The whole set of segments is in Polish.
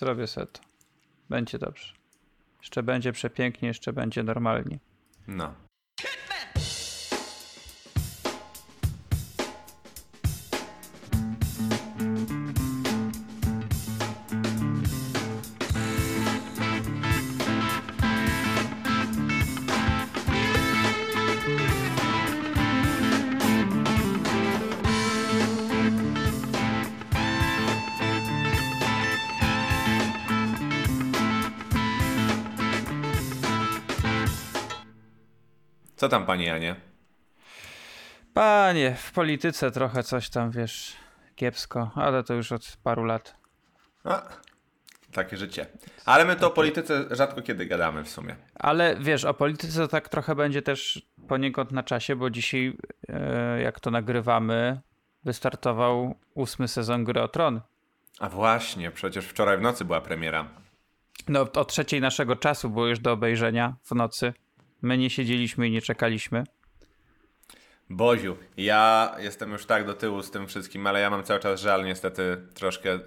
Zrobię to. Będzie dobrze. Jeszcze będzie przepięknie, jeszcze będzie normalnie. No. Tam, panie Janie? Panie, w polityce trochę coś tam, wiesz, kiepsko, ale to już od paru lat. A, takie życie. Ale my to o polityce rzadko kiedy gadamy w sumie. Ale wiesz, o polityce tak trochę będzie też poniekąd na czasie, bo dzisiaj, e, jak to nagrywamy, wystartował ósmy sezon Gry o Tron. A właśnie, przecież wczoraj w nocy była premiera. No, o trzeciej naszego czasu było już do obejrzenia w nocy. My nie siedzieliśmy i nie czekaliśmy. Boziu, ja jestem już tak do tyłu z tym wszystkim, ale ja mam cały czas żal niestety troszkę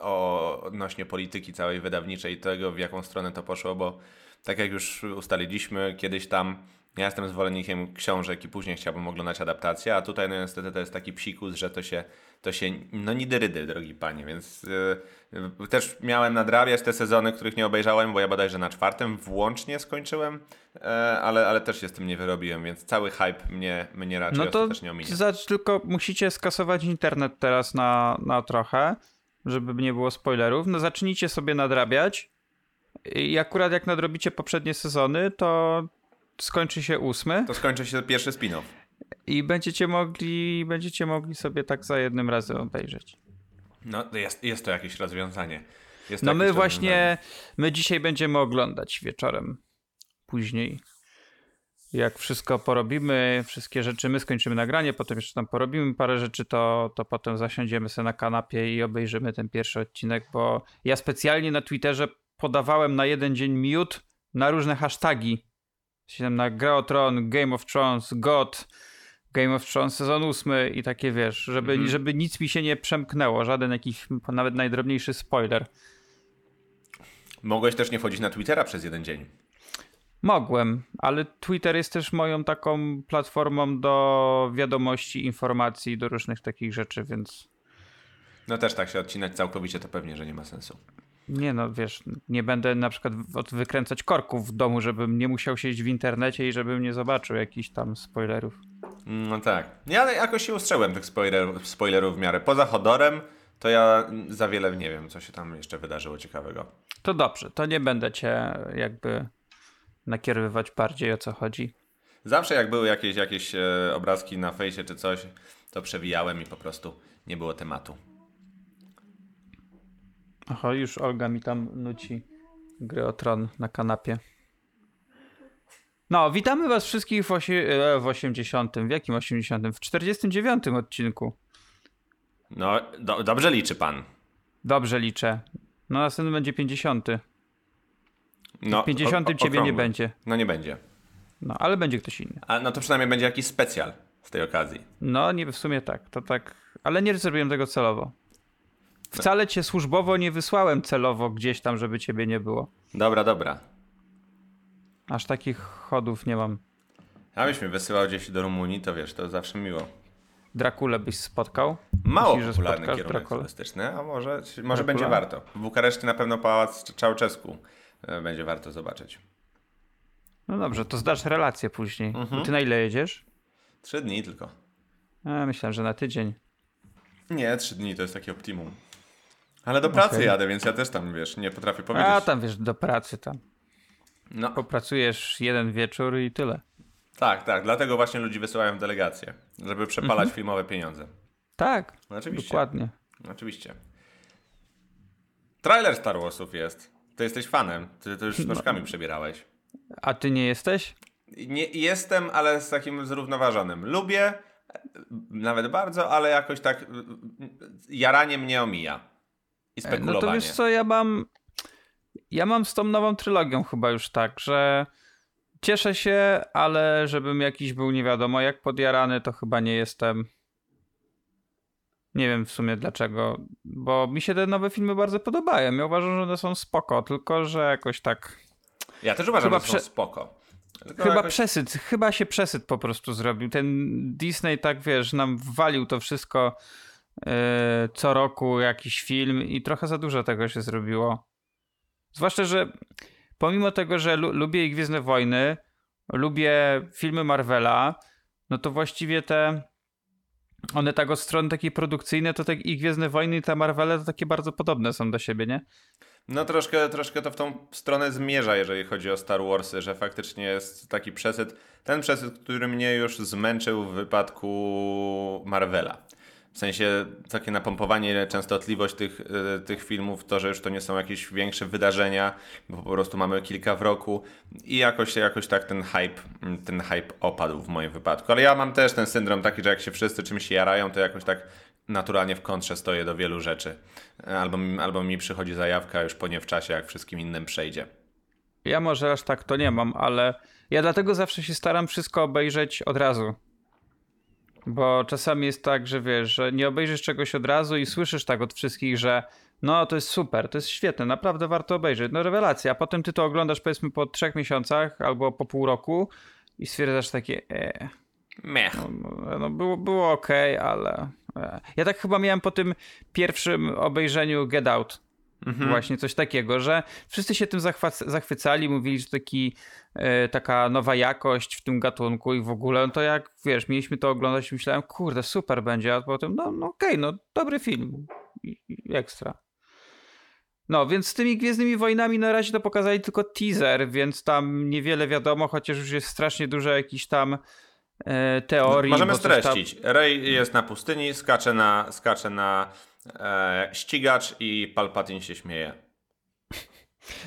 o, odnośnie polityki całej wydawniczej i tego, w jaką stronę to poszło, bo tak jak już ustaliliśmy kiedyś tam, ja jestem zwolennikiem książek i później chciałbym oglądać adaptację, a tutaj no niestety to jest taki psikus, że to się, to się no nidy rydy, drogi panie, więc yy, też miałem nadrabiać te sezony, których nie obejrzałem, bo ja bodajże na czwartym włącznie skończyłem, yy, ale, ale też się z tym nie wyrobiłem, więc cały hype mnie, mnie raczej No to ostatecznie ominie. za, tylko musicie skasować internet teraz na, na trochę, żeby nie było spoilerów. No zacznijcie sobie nadrabiać i akurat jak nadrobicie poprzednie sezony, to skończy się ósmy To skończy się pierwszy spin-off. i będziecie mogli, będziecie mogli sobie tak za jednym razem obejrzeć. No jest, jest to jakieś rozwiązanie. Jest No my właśnie, my dzisiaj będziemy oglądać wieczorem, później. Jak wszystko porobimy, wszystkie rzeczy, my skończymy nagranie, potem jeszcze tam porobimy parę rzeczy, to, to potem zasiądziemy sobie na kanapie i obejrzymy ten pierwszy odcinek, bo ja specjalnie na Twitterze podawałem na jeden dzień miód na różne hasztagi. Się tam na Gra o Tron, Game of Thrones, God, Game of Thrones sezon ósmy i takie wiesz, żeby, Mhm. żeby nic mi się nie przemknęło, żaden jakiś nawet najdrobniejszy spoiler. Mogłeś też nie wchodzić na Twittera przez jeden dzień. Mogłem, ale Twitter jest też moją taką platformą do wiadomości, informacji, do różnych takich rzeczy, więc No też tak się odcinać całkowicie to pewnie, że nie ma sensu. Nie no, wiesz, nie będę na przykład wykręcać korków w domu, żebym nie musiał siedzieć w internecie i żebym nie zobaczył jakichś tam spoilerów. No tak. Ja jakoś się ustrzegłem tych spoilerów, spoilerów w miarę. Poza Hodorem to ja za wiele nie wiem, co się tam jeszcze wydarzyło ciekawego. To dobrze, to nie będę cię jakby nakierowywać bardziej o co chodzi. Zawsze jak były jakieś, jakieś e, obrazki na fejsie czy coś, to przewijałem i po prostu nie było tematu. Aha, już Olga mi tam nuci gry o tron na kanapie. No, witamy was wszystkich w, osie, e, w 80. W jakim 80? W 49 odcinku. No, do, dobrze liczy pan. Dobrze liczę. No, następny będzie 50. No, W 50 o- o- ciebie nie będzie. No nie będzie. No, ale będzie ktoś inny. A no to przynajmniej będzie jakiś specjal z tej okazji. No, nie w sumie tak. To tak. Ale nie zrobiłem tego celowo. Wcale cię służbowo nie wysłałem celowo gdzieś tam, żeby ciebie nie było. Dobra, dobra. Aż takich chodów nie mam. A byś mnie wysyłał gdzieś do Rumunii, to wiesz, to zawsze miło. Drakulę byś spotkał. Mało Myślisz, popularny kierunek Drakulę? turystyczny, a może, może będzie warto. W Bukareszcie na pewno pałac Czałczesku e, będzie warto zobaczyć. No dobrze, to zdasz relację później. Mhm. Ty na ile jedziesz? Trzy dni tylko. A, myślałem, że na tydzień. Nie, trzy dni to jest takie optimum. Ale do pracy Okej. jadę, więc ja też tam, wiesz, nie potrafię powiedzieć. A tam wiesz, do pracy tam. No, Popracujesz jeden wieczór i tyle. tak, tak. Dlatego właśnie ludzi wysyłają w delegację, żeby przepalać Mhm. filmowe pieniądze. Tak, No, oczywiście. dokładnie. Oczywiście. Trailer Star Warsów jest. Ty jesteś fanem. Ty to już No. nóżkami przebierałeś. A ty nie jesteś? Nie, jestem, ale z takim zrównoważonym. Lubię, e, nawet bardzo, ale jakoś tak e, jaranie mnie omija. I E, No spekulowanie. to wiesz co, ja mam. Ja mam z tą nową trylogią chyba już tak, że cieszę się, ale żebym jakiś był nie wiadomo jak podjarany, to chyba nie jestem. Nie wiem w sumie dlaczego, bo mi się te nowe filmy bardzo podobają. Ja uważam, że one są spoko, tylko że jakoś tak. Ja też uważam, Chyba że są prze- spoko. Tylko Chyba jakoś- przesyt, chyba się przesyt po prostu zrobił. Ten Disney tak wiesz, nam walił to wszystko co roku jakiś film i trochę za dużo tego się zrobiło. Zwłaszcza, że pomimo tego, że lu lubię Gwiezdne Wojny, lubię filmy Marvela, no to właściwie te one tak od strony takiej produkcyjnej, to tak i Gwiezdne Wojny i te Marvele to takie bardzo podobne są do siebie, nie? No troszkę, troszkę to w tą stronę zmierza, jeżeli chodzi o Star Warsy, że faktycznie jest taki przesyt. Ten przesyt, który mnie już zmęczył w wypadku Marvela. W sensie takie napompowanie, częstotliwość tych, y, tych filmów, to, że już to nie są jakieś większe wydarzenia, bo po prostu mamy kilka w roku i jakoś, jakoś tak ten hype, mm, ten hype opadł w moim wypadku. Ale ja mam też ten syndrom taki, że jak się wszyscy czymś jarają, to jakoś tak naturalnie w kontrze stoję do wielu rzeczy. Albo, albo mi przychodzi zajawka już po nie w czasie, jak wszystkim innym przejdzie. Ja może aż tak to nie mam, ale ja dlatego zawsze się staram wszystko obejrzeć od razu. Bo czasami jest tak, że wiesz, że nie obejrzysz czegoś od razu i słyszysz tak od wszystkich, że no to jest super, to jest świetne, naprawdę warto obejrzeć. No rewelacja, a potem ty to oglądasz powiedzmy po trzech miesiącach albo po pół roku i stwierdzasz takie, e, Mech. no, no było, było ok, ale... E. Ja tak chyba miałem po tym pierwszym obejrzeniu Get Out. Właśnie coś takiego, że wszyscy się tym zachwac- zachwycali, mówili, że taki, e, taka nowa jakość w tym gatunku i w ogóle, no to jak wiesz, mieliśmy to oglądać i myślałem, kurde, super będzie, a potem, no, no okej, no dobry film, I, i ekstra. No, więc z tymi Gwiezdnymi Wojnami na razie to pokazali tylko teaser, więc tam niewiele wiadomo, chociaż już jest strasznie dużo jakichś tam e, teorii. Możemy coś tam- streścić. Rey jest na pustyni, skacze na, skacze na e, ścigacz i Palpatine się śmieje.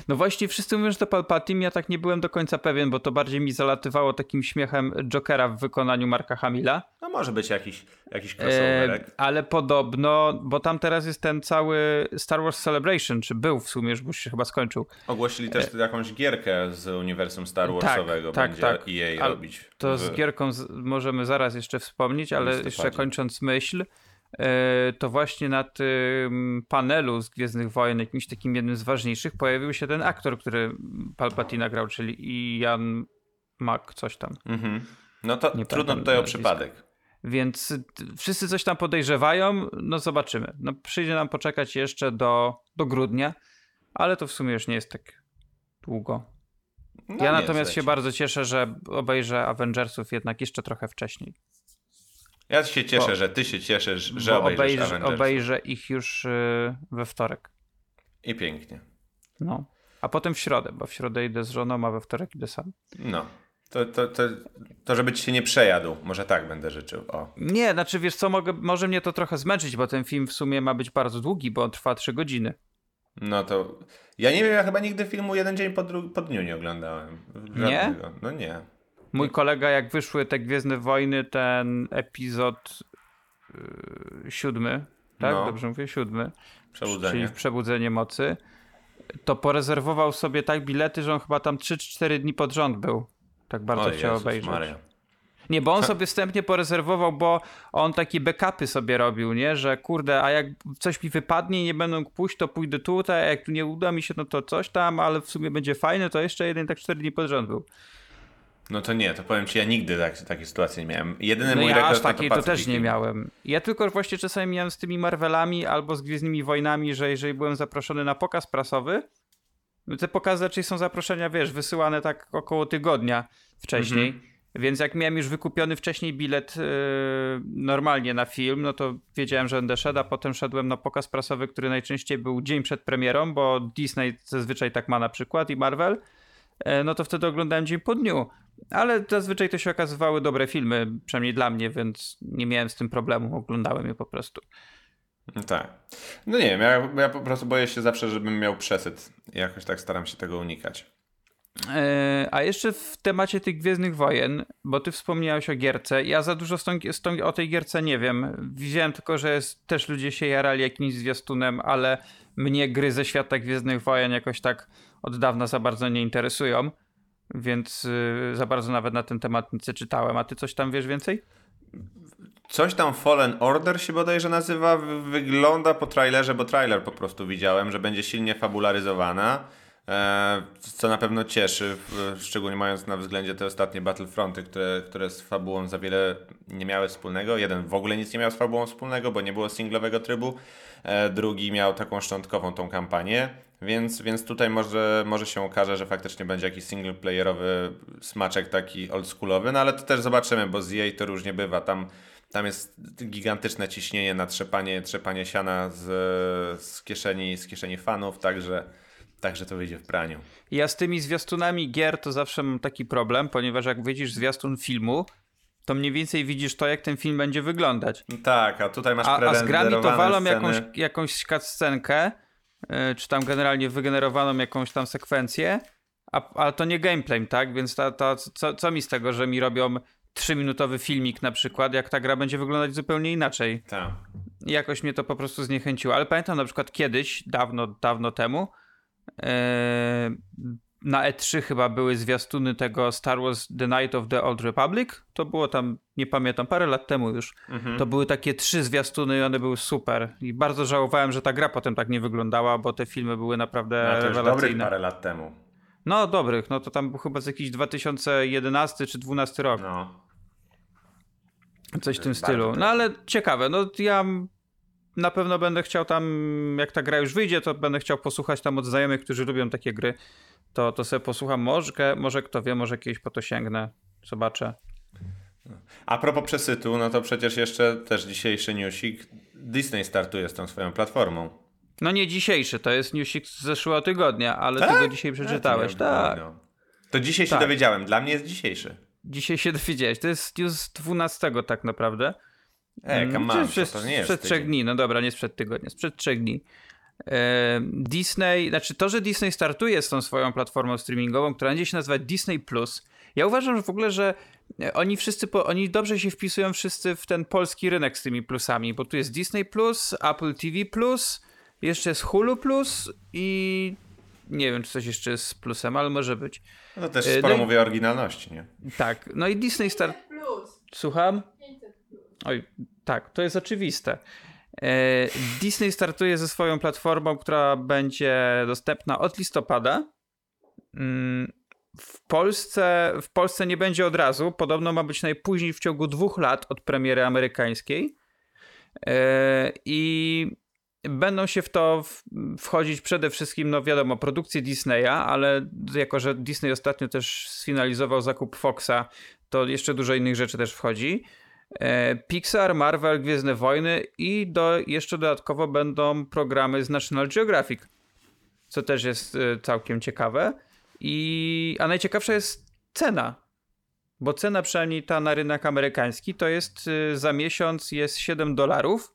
No właśnie, wszyscy mówią, że to Palpatine, ja tak nie byłem do końca pewien, bo to bardziej mi zalatywało takim śmiechem Jokera w wykonaniu Marka Hamila. No może być jakiś, jakiś E, crossoverek. ale podobno, bo tam teraz jest ten cały Star Wars Celebration, czy był w sumie, już się chyba skończył. Ogłosili też jakąś gierkę z uniwersum Star Warsowego. tak, będzie tak. EA Ale robić. To w- z gierką z, możemy zaraz jeszcze wspomnieć, ale jeszcze kończąc myśl, e, to właśnie na tym panelu z Gwiezdnych Wojen, jakimś takim jednym z ważniejszych, pojawił się ten aktor, który Palpatina grał, czyli Ian Mac, coś tam. Mhm. No to Nie trudno tutaj o przypadek. Więc wszyscy coś tam podejrzewają, no zobaczymy. No przyjdzie nam poczekać jeszcze do, do grudnia, ale to w sumie już nie jest tak długo. No, ja natomiast się bardzo cieszę, że obejrzę Avengersów jednak jeszcze trochę wcześniej. Ja się cieszę, bo- że ty się cieszysz, że obejrzysz obejrzę, obejrzę ich już y, we wtorek. I pięknie. No. A potem w środę, bo w środę idę z żoną, a we wtorek idę sam. No. To, to, to, to żeby ci się nie przejadł. Może tak będę życzył. O. Nie, znaczy wiesz co, mogę, może mnie to trochę zmęczyć, bo ten film w sumie ma być bardzo długi, bo on trwa 3 godziny. No to. Ja nie wiem, ja chyba nigdy filmu jeden dzień po, po dniu nie oglądałem. Nie? Żadnego. No nie. Mój kolega, jak wyszły te Gwiezdne Wojny, ten epizod yy, siódmy, tak? No. Dobrze mówię? Siódmy. Przebudzenie. Czyli w Przebudzenie Mocy. To porezerwował sobie tak bilety, że on chyba tam 3 czy 4 dni pod rząd był. Tak bardzo O chciał Jezus obejrzeć. Maria. Nie, bo on sobie wstępnie porezerwował, bo on takie backupy sobie robił, nie? Że kurde, a jak coś mi wypadnie i nie będę mógł pójść, to pójdę tutaj, a jak tu nie uda mi się, no to coś tam, ale w sumie będzie fajne, to jeszcze jeden tak 4 dni pod rząd był. No to nie, to powiem ci, ja nigdy tak, takiej sytuacji nie miałem. Jedyny No mój ja rekord aż no to takiej to też nie miałem. Ja tylko właśnie czasami miałem z tymi Marvelami albo z Gwiezdnymi Wojnami, że jeżeli byłem zaproszony na pokaz prasowy, no te pokazy raczej są zaproszenia, wiesz, wysyłane tak około tygodnia wcześniej. Mhm. Więc jak miałem już wykupiony wcześniej bilet yy, normalnie na film, no to wiedziałem, że będę szedł, a potem szedłem na pokaz prasowy, który najczęściej był dzień przed premierą, bo Disney zazwyczaj tak ma na przykład i Marvel. E, no to wtedy oglądałem dzień po dniu. Ale zazwyczaj to się okazywały dobre filmy, przynajmniej dla mnie, więc nie miałem z tym problemu, oglądałem je po prostu. No Tak. No nie wiem, ja, ja po prostu boję się zawsze, żebym miał przesyt. Jakoś tak staram się tego unikać. E, A jeszcze w temacie tych Gwiezdnych Wojen, bo ty wspomniałeś o gierce, ja za dużo o tej gierce nie wiem. Widziałem tylko, że jest, też ludzie się jarali jakimś zwiastunem, ale mnie gry ze świata Gwiezdnych Wojen jakoś tak od dawna za bardzo nie interesują, więc y, za bardzo nawet na ten temat nic nie czytałem. A ty coś tam wiesz więcej? Coś tam Fallen Order się bodajże nazywa. Wygląda po trailerze, bo trailer po prostu widziałem, że będzie silnie fabularyzowana. E, co na pewno cieszy, szczególnie mając na względzie te ostatnie Battlefronty, które, które z fabułą za wiele nie miały wspólnego. Jeden w ogóle nic nie miał z fabułą wspólnego, bo nie było singlowego trybu. E, drugi miał taką szczątkową tą kampanię. Więc, więc tutaj może, może się okaże, że faktycznie będzie jakiś singleplayerowy smaczek taki oldschoolowy, no ale to też zobaczymy, bo z EA to różnie bywa. Tam, tam jest gigantyczne ciśnienie na trzepanie, trzepanie siana z, z, kieszeni, z kieszeni fanów, także, także to wyjdzie w praniu. Ja z tymi zwiastunami gier to zawsze mam taki problem, ponieważ jak widzisz zwiastun filmu, to mniej więcej widzisz to, jak ten film będzie wyglądać. Tak, a tutaj masz A, a z grami to walą jakąś, jakąś cutscenkę, czy tam generalnie wygenerowaną jakąś tam sekwencję, a, ale to nie gameplay, tak? Więc ta, ta, co, co mi z tego, że mi robią trzyminutowy filmik na przykład, jak ta gra będzie wyglądać zupełnie inaczej. Tak. Jakoś mnie to po prostu zniechęciło. Ale pamiętam na przykład kiedyś, dawno, dawno temu, yy, na E3 chyba były zwiastuny tego Star Wars The Night of the Old Republic. To było tam, nie pamiętam, parę lat temu już. Mhm. To były takie trzy zwiastuny i one były super. I bardzo żałowałem, że ta gra potem tak nie wyglądała, bo te filmy były naprawdę No, to już rewelacyjne. parę lat temu. No dobrych, no to tam był chyba z jakiś 2011 czy 2012 rok. No. Coś w tym stylu. No ale ciekawe, no ja na pewno będę chciał tam, jak ta gra już wyjdzie, to będę chciał posłuchać tam od znajomych, którzy lubią takie gry. To, to sobie posłucham. Może, może kto wie, może kiedyś po to sięgnę. Zobaczę. A propos przesytu, no to przecież jeszcze też dzisiejszy newsik. Disney startuje z tą swoją platformą. No nie dzisiejszy, to jest newsik z zeszłego tygodnia, ale Tak? ty go dzisiaj przeczytałeś. Ja tak. no. To dzisiaj się Tak. dowiedziałem. Dla mnie jest dzisiejszy. Dzisiaj się dowiedziałeś. To jest news 12 tak naprawdę. Ej, Mm, come on, przed, to nie jest Sprzed trzech dni, no dobra, nie sprzed tygodnia, sprzed trzech dni. E, Disney, znaczy to, że Disney startuje z tą swoją platformą streamingową, która będzie się nazywać Disney Plus. Ja uważam że w ogóle, że oni wszyscy, po, oni dobrze się wpisują wszyscy w ten polski rynek z tymi plusami, bo tu jest Disney Plus, Apple TV Plus, jeszcze jest Hulu Plus i nie wiem, czy coś jeszcze jest z plusem, ale może być. No to też E, sporo no i- mówię o oryginalności, nie? Tak, no i Disney start... Plus. Słucham? 500 plus. Oj, tak, to jest oczywiste. E, Disney startuje ze swoją platformą, która będzie dostępna od listopada. Mm, W Polsce, w Polsce nie będzie od razu. Podobno ma być najpóźniej w ciągu dwóch lat od premiery amerykańskiej. E, I będą się w to wchodzić przede wszystkim, no wiadomo, produkcje Disneya, ale jako, że Disney ostatnio też sfinalizował zakup Foxa, to jeszcze dużo innych rzeczy też wchodzi. E, Pixar, Marvel, Gwiezdne Wojny i do, jeszcze dodatkowo będą programy z National Geographic, co też jest e, całkiem ciekawe. I, a najciekawsza jest cena, bo cena przynajmniej ta na rynek amerykański to jest e, za miesiąc jest 7 dolarów,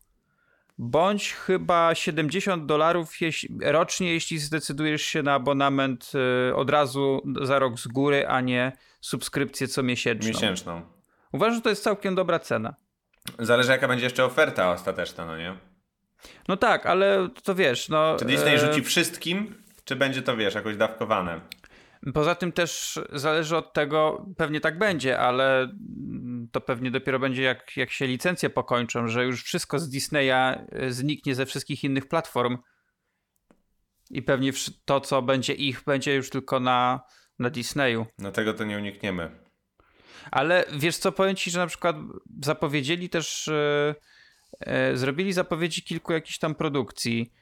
bądź chyba 70 dolarów rocznie, jeśli zdecydujesz się na abonament od razu za rok z góry, a nie subskrypcję co miesięczną. Miesięczną. Uważam, że to jest całkiem dobra cena. Zależy jaka będzie jeszcze oferta ostateczna, no nie? No tak, ale to wiesz, no. Czy Disney e, rzuci wszystkim, czy będzie to, wiesz, jakoś dawkowane? Poza tym też zależy od tego, pewnie tak będzie, ale to pewnie dopiero będzie jak, jak się licencje pokończą, że już wszystko z Disneya e, zniknie ze wszystkich innych platform. I pewnie to, co będzie ich, będzie już tylko na, na Disneyu. No tego to nie unikniemy. Ale wiesz co, powiem ci, że na przykład zapowiedzieli też, e, e, zrobili zapowiedzi kilku jakichś tam produkcji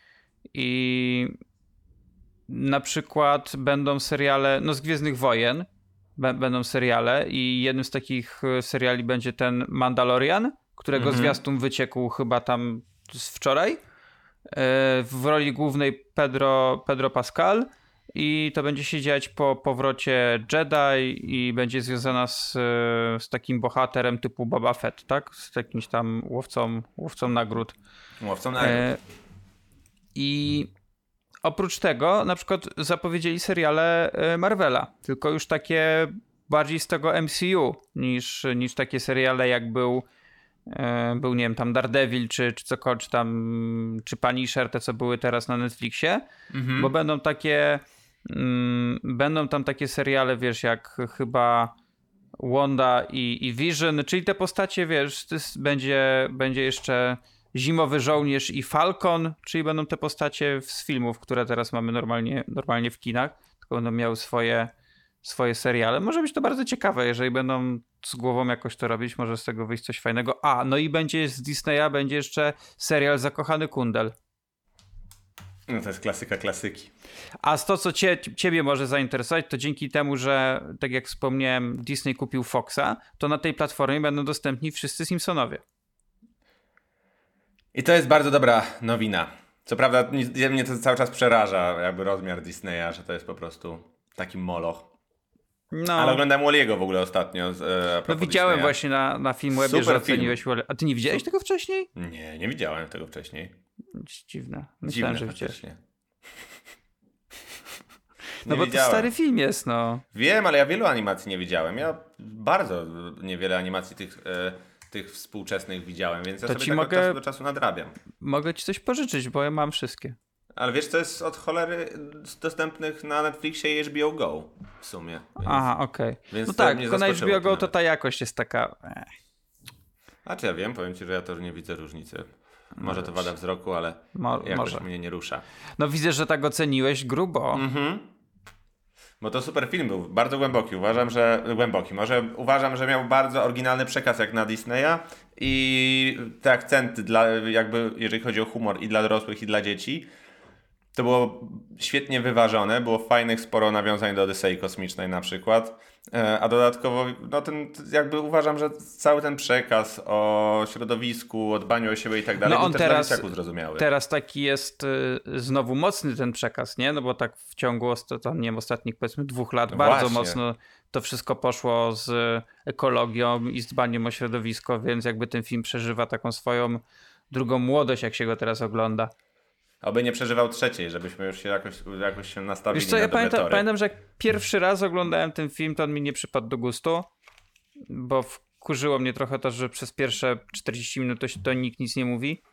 i na przykład będą seriale, no z Gwiezdnych Wojen będą seriale i jednym z takich e, seriali będzie ten Mandalorian, którego Mhm. zwiastun wyciekł chyba tam z wczoraj. W roli głównej Pedro, Pedro Pascal i to będzie się dziać po powrocie Jedi i będzie związana z, z takim bohaterem typu Boba Fett, tak? Z jakimś tam łowcą, łowcą nagród. Łowcą na E, I oprócz tego na przykład zapowiedzieli seriale e, Marvela, tylko już takie bardziej z tego MCU niż, niż takie seriale jak był e, był, nie wiem, tam Daredevil, czy, czy cokolwiek, czy tam, czy Punisher, te co były teraz na Netflixie, Mhm. bo będą takie, będą tam takie seriale, wiesz, jak chyba Wanda i, i Vision, czyli te postacie, wiesz, będzie, będzie jeszcze Zimowy Żołnierz i Falcon, czyli będą te postacie z filmów, które teraz mamy normalnie, normalnie w kinach, tylko będą miały swoje, swoje seriale. Może być to bardzo ciekawe, jeżeli będą z głową jakoś to robić, może z tego wyjść coś fajnego. A, no i będzie z Disneya, będzie jeszcze serial Zakochany Kundel. No to jest klasyka klasyki. A z to, co cie, ciebie może zainteresować, to dzięki temu, że tak jak wspomniałem, Disney kupił Foxa, to na tej platformie będą dostępni wszyscy Simpsonowie. I to jest bardzo dobra nowina. Co prawda ni- mnie to cały czas przeraża, jakby rozmiar Disneya, że to jest po prostu taki moloch. No, Ale oglądałem Walliego w ogóle ostatnio. Z, e, no widziałem Disneya. właśnie na, na Super że film. oceniłeś A ty nie widziałeś tego wcześniej? Nie, nie widziałem tego wcześniej. Dziwne. Dziwne Myślałem, że widziałeś. faktycznie. No Nie bo to widziałem. stary film jest, no. Wiem, ale ja wielu animacji nie widziałem. Ja bardzo niewiele animacji tych, e, tych współczesnych widziałem, więc ja To sobie ci tak mogę- od czasu do czasu nadrabiam. Mogę ci coś pożyczyć, bo ja mam wszystkie. Ale wiesz, to jest od cholery dostępnych na Netflixie i HBO Go w sumie. Więc... Aha, okej. Więc No to tak, tylko na HBO Go to ta jakość jest taka... eh. A czy ja wiem, powiem ci, że ja też nie widzę różnicy. Może to wada wzroku, ale Mo- jakoś może. mnie nie rusza. No widzę, że tak oceniłeś grubo. Mhm. Bo to super film był, bardzo głęboki. Uważam, że głęboki. Może uważam, że miał bardzo oryginalny przekaz jak na Disneya i te akcenty dla, jakby jeżeli chodzi o humor i dla dorosłych i dla dzieci. To było świetnie wyważone, było fajnych sporo nawiązań do Odysei Kosmicznej na przykład. E, A dodatkowo, no ten, jakby uważam, że cały ten przekaz o środowisku, o dbaniu o siebie i tak dalej, No on też teraz- zrozumiały. Teraz taki jest y, znowu mocny ten przekaz, nie? No bo tak w ciągu tam, nie wiem, ostatnich powiedzmy dwóch lat No bardzo właśnie. mocno to wszystko poszło z ekologią i z dbaniem o środowisko, więc jakby ten film przeżywa taką swoją drugą młodość, jak się go teraz ogląda. Oby nie przeżywał trzeciej, żebyśmy już się jakoś, jakoś się nastawili Wiesz co, na ja pamiętam, tory. pamiętam, że jak pierwszy raz oglądałem ten film, to on mi nie przypadł do gustu, bo wkurzyło mnie trochę to, że przez pierwsze 40 minut to, to nikt nic nie mówi.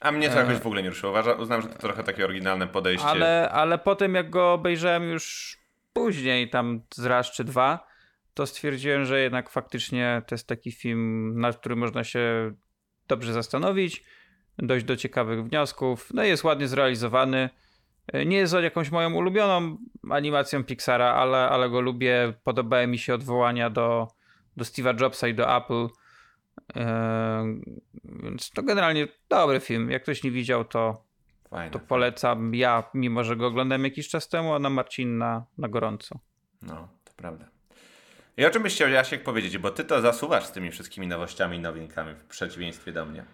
A mnie to E. jakoś w ogóle nie ruszyło. Uważam, uznam, że to trochę takie oryginalne podejście. Ale, ale potem jak go obejrzałem już później, tam z raz czy dwa, to stwierdziłem, że jednak faktycznie to jest taki film, nad którym można się dobrze zastanowić, dojść do ciekawych wniosków. No i jest ładnie zrealizowany. Nie jest jakąś moją ulubioną animacją Pixara, ale, ale go lubię. Podobały mi się odwołania do, do Steve'a Jobsa i do Apple. Eee, więc to generalnie dobry film. Jak ktoś nie widział, to, Fajne. to polecam ja, mimo że go oglądałem jakiś czas temu, a na Marcin na, na gorąco. No, to prawda. I o czym byś chciał, Jasiek, powiedzieć? Bo ty to zasuwasz z tymi wszystkimi nowościami i nowinkami w przeciwieństwie do mnie.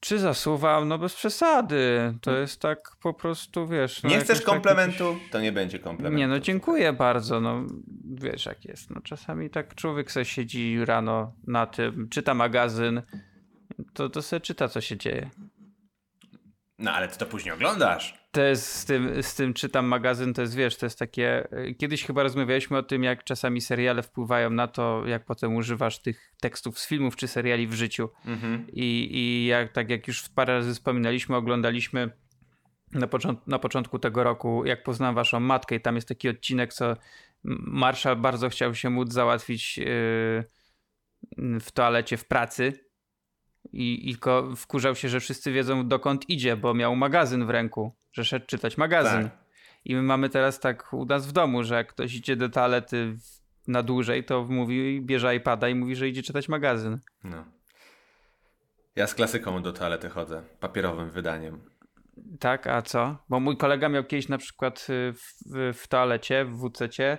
Czy zasuwam? No bez przesady. To jest tak po prostu, wiesz... No nie chcesz komplementu? To nie będzie komplementu. Nie, no dziękuję bardzo. No wiesz jak jest. No czasami tak człowiek sobie siedzi rano na tym, czyta magazyn, to, to sobie czyta co się dzieje. No, ale ty to później oglądasz. To jest z tym, z tym czytam magazyn, to jest wiesz, to jest takie. y, Kiedyś chyba rozmawialiśmy o tym, jak czasami seriale wpływają na to, jak potem używasz tych tekstów z filmów czy seriali w życiu. Mhm. I, i jak, tak jak już parę razy wspominaliśmy, oglądaliśmy na, począt- na początku tego roku, jak poznałem waszą matkę i tam jest taki odcinek, co Marszał bardzo chciał się móc załatwić yy, w toalecie w pracy i, i wkurzał się, że wszyscy wiedzą dokąd idzie, bo miał magazyn w ręku, że szedł czytać magazyn. Tak. I my mamy teraz tak u nas w domu, że jak ktoś idzie do toalety na dłużej, to mówi, bierze iPada i mówi, że idzie czytać magazyn. No. Ja z klasyką do toalety chodzę. Papierowym wydaniem. Tak, a co? Bo mój kolega miał kiedyś na przykład y, w, w, w toalecie, w WC y,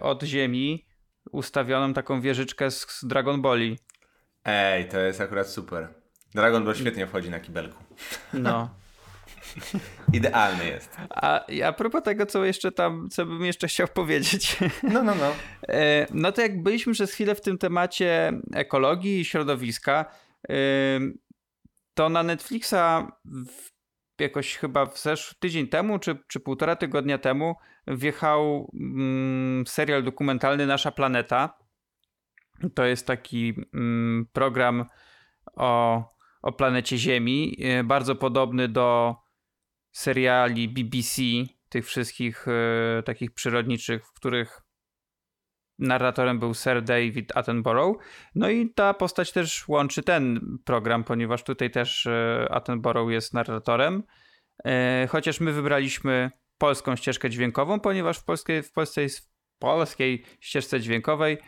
od ziemi ustawioną taką wieżyczkę z, z Dragon Balli. Ej, to jest akurat super. Dragon Ball świetnie wchodzi na kibelku. No. Idealny jest. A, a propos tego, co jeszcze tam, co bym jeszcze chciał powiedzieć. No, no, no. E, No to jak byliśmy przez chwilę w tym temacie ekologii i środowiska, e, to na Netflixa jakoś chyba w zeszły tydzień temu, czy, czy półtora tygodnia temu wjechał mm, serial dokumentalny Nasza Planeta. To jest taki mm, program o, o planecie Ziemi, e, bardzo podobny do seriali BBC, tych wszystkich e, takich przyrodniczych, w których narratorem był Sir David Attenborough. No i ta postać też łączy ten program, ponieważ tutaj też e, Attenborough jest narratorem. Chociaż my wybraliśmy polską ścieżkę dźwiękową, ponieważ w, polskiej, w, polskiej, w polskiej ścieżce dźwiękowej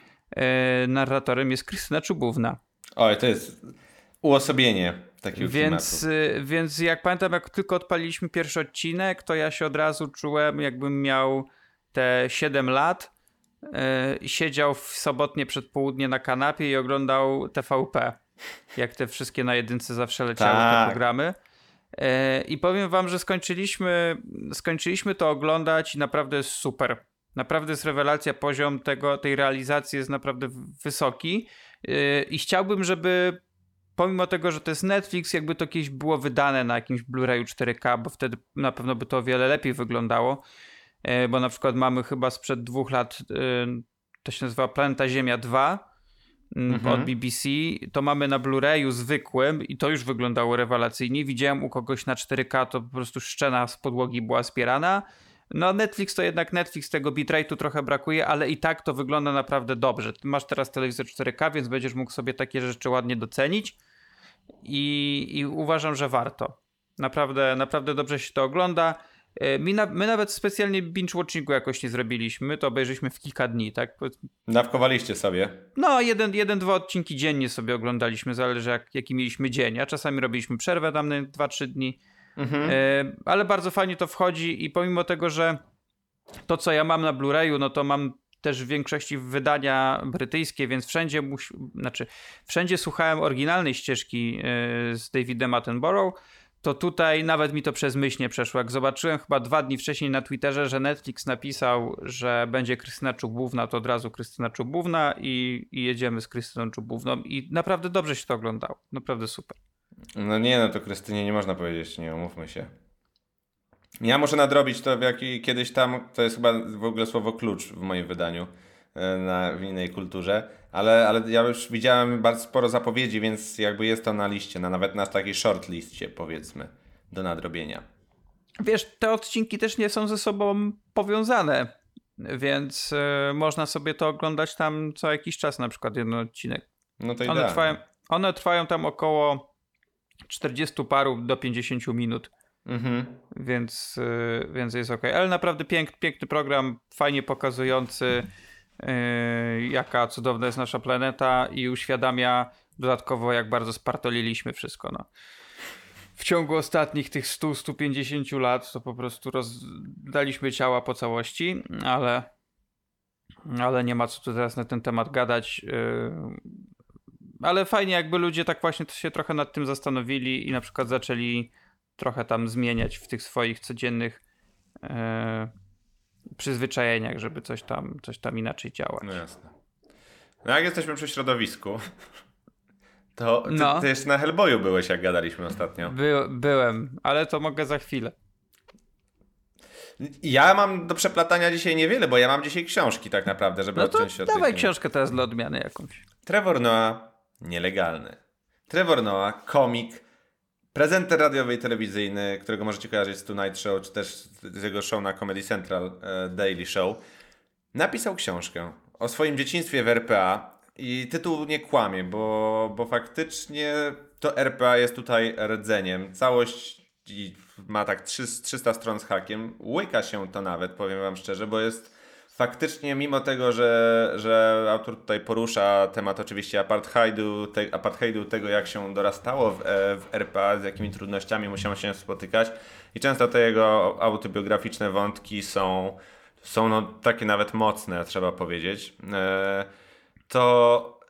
narratorem jest Krystyna Czubówna. Oj, to jest uosobienie takiego więc, klimatu. Więc jak pamiętam, jak tylko odpaliliśmy pierwszy odcinek, to ja się od razu czułem, jakbym miał te 7 lat yy, siedział w sobotnie przedpołudnie na kanapie i oglądał TVP. Jak te wszystkie na jedynce zawsze leciały Tak. te programy. Yy, I powiem wam, że skończyliśmy, skończyliśmy to oglądać i naprawdę jest super. Naprawdę jest rewelacja, poziom tego, tej realizacji jest naprawdę wysoki. Yy, I chciałbym, żeby pomimo tego, że to jest Netflix, jakby to kiedyś było wydane na jakimś Blu-rayu 4K, bo wtedy na pewno by to o wiele lepiej wyglądało. E, Bo na przykład mamy chyba sprzed dwóch lat, e, to się nazywa Planeta Ziemia 2 mm, Mhm. od BBC. To mamy na Blu-rayu zwykłym i to już wyglądało rewelacyjnie. Widziałem u kogoś na 4K, to po prostu szczena z podłogi była spierana. No Netflix to jednak Netflix, tego bitrate'u trochę brakuje, ale i tak to wygląda naprawdę dobrze. Ty masz teraz telewizor 4K, więc będziesz mógł sobie takie rzeczy ładnie docenić i, i uważam, że warto. Naprawdę, naprawdę dobrze się to ogląda. E, My, na, my nawet specjalnie binge-watchingu jakoś nie zrobiliśmy, to obejrzeliśmy w kilka dni, tak? Dawkowaliście sobie. No, jeden, jeden, dwa odcinki dziennie sobie oglądaliśmy, zależy jak, jaki mieliśmy dzień, a czasami robiliśmy przerwę tam na 2-3 dni. Mhm. E, ale bardzo fajnie to wchodzi i pomimo tego, że to co ja mam na Blu-rayu, no to mam też w większości wydania brytyjskie, więc wszędzie znaczy wszędzie słuchałem oryginalnej ścieżki e, z Davidem Attenborough, to tutaj nawet mi to przez myśl nie przeszło. Jak zobaczyłem chyba dwa dni wcześniej na Twitterze, że Netflix napisał, że będzie Krystyna Czubówna, to od razu Krystyna Czubówna i, i jedziemy z Krystyną Czubówną i naprawdę dobrze się to oglądało. Naprawdę super. No nie, no to Krystynie nie można powiedzieć, nie umówmy się. Ja muszę nadrobić to w jaki, kiedyś tam, to jest chyba w ogóle słowo klucz w moim wydaniu e, na, w innej kulturze, ale, ale ja już widziałem bardzo sporo zapowiedzi, więc jakby jest to na liście, na, nawet na takiej shortliście powiedzmy, do nadrobienia. Wiesz, te odcinki też nie są ze sobą powiązane, więc e, można sobie to oglądać tam co jakiś czas, na przykład jeden odcinek. No to One idealnie. trwają, one trwają tam około 40 paru do 50 minut, Mhm. więc, e, więc jest ok. Ale naprawdę pięk, piękny program, fajnie pokazujący, e, jaka cudowna jest nasza planeta i uświadamia dodatkowo, jak bardzo spartoliliśmy wszystko. No. W ciągu ostatnich tych 100-150 lat to po prostu rozdaliśmy ciała po całości, ale, ale nie ma co tu teraz na ten temat gadać. Yy, Ale fajnie, jakby ludzie tak właśnie się trochę nad tym zastanowili i na przykład zaczęli trochę tam zmieniać w tych swoich codziennych yy, przyzwyczajeniach, żeby coś tam, coś tam inaczej działać. No jasne. No jak jesteśmy przy środowisku, to ty, No. ty jeszcze na Hellboyu byłeś, jak gadaliśmy ostatnio. By, byłem, ale to mogę za chwilę. Ja mam do przeplatania dzisiaj niewiele, bo ja mam dzisiaj książki tak naprawdę, żeby No to odciąć się od dawaj książkę teraz dla odmiany jakąś. Trevor Noah, nielegalny. Trevor Noah, komik, prezenter radiowy i telewizyjny, którego możecie kojarzyć z Tonight Show, czy też z jego show na Comedy Central, e, Daily Show, napisał książkę o swoim dzieciństwie w RPA i tytuł nie kłamie, bo, bo faktycznie to RPA jest tutaj rdzeniem. Całość ma tak 300 300 stron z hakiem. Łyka się to nawet, powiem wam szczerze, bo jest faktycznie, mimo tego, że, że autor tutaj porusza temat oczywiście apartheidu, te, apartheidu tego jak się dorastało w, e, w RPA, z jakimi trudnościami musiał się spotykać i często te jego autobiograficzne wątki są, są no, takie nawet mocne, trzeba powiedzieć, e, to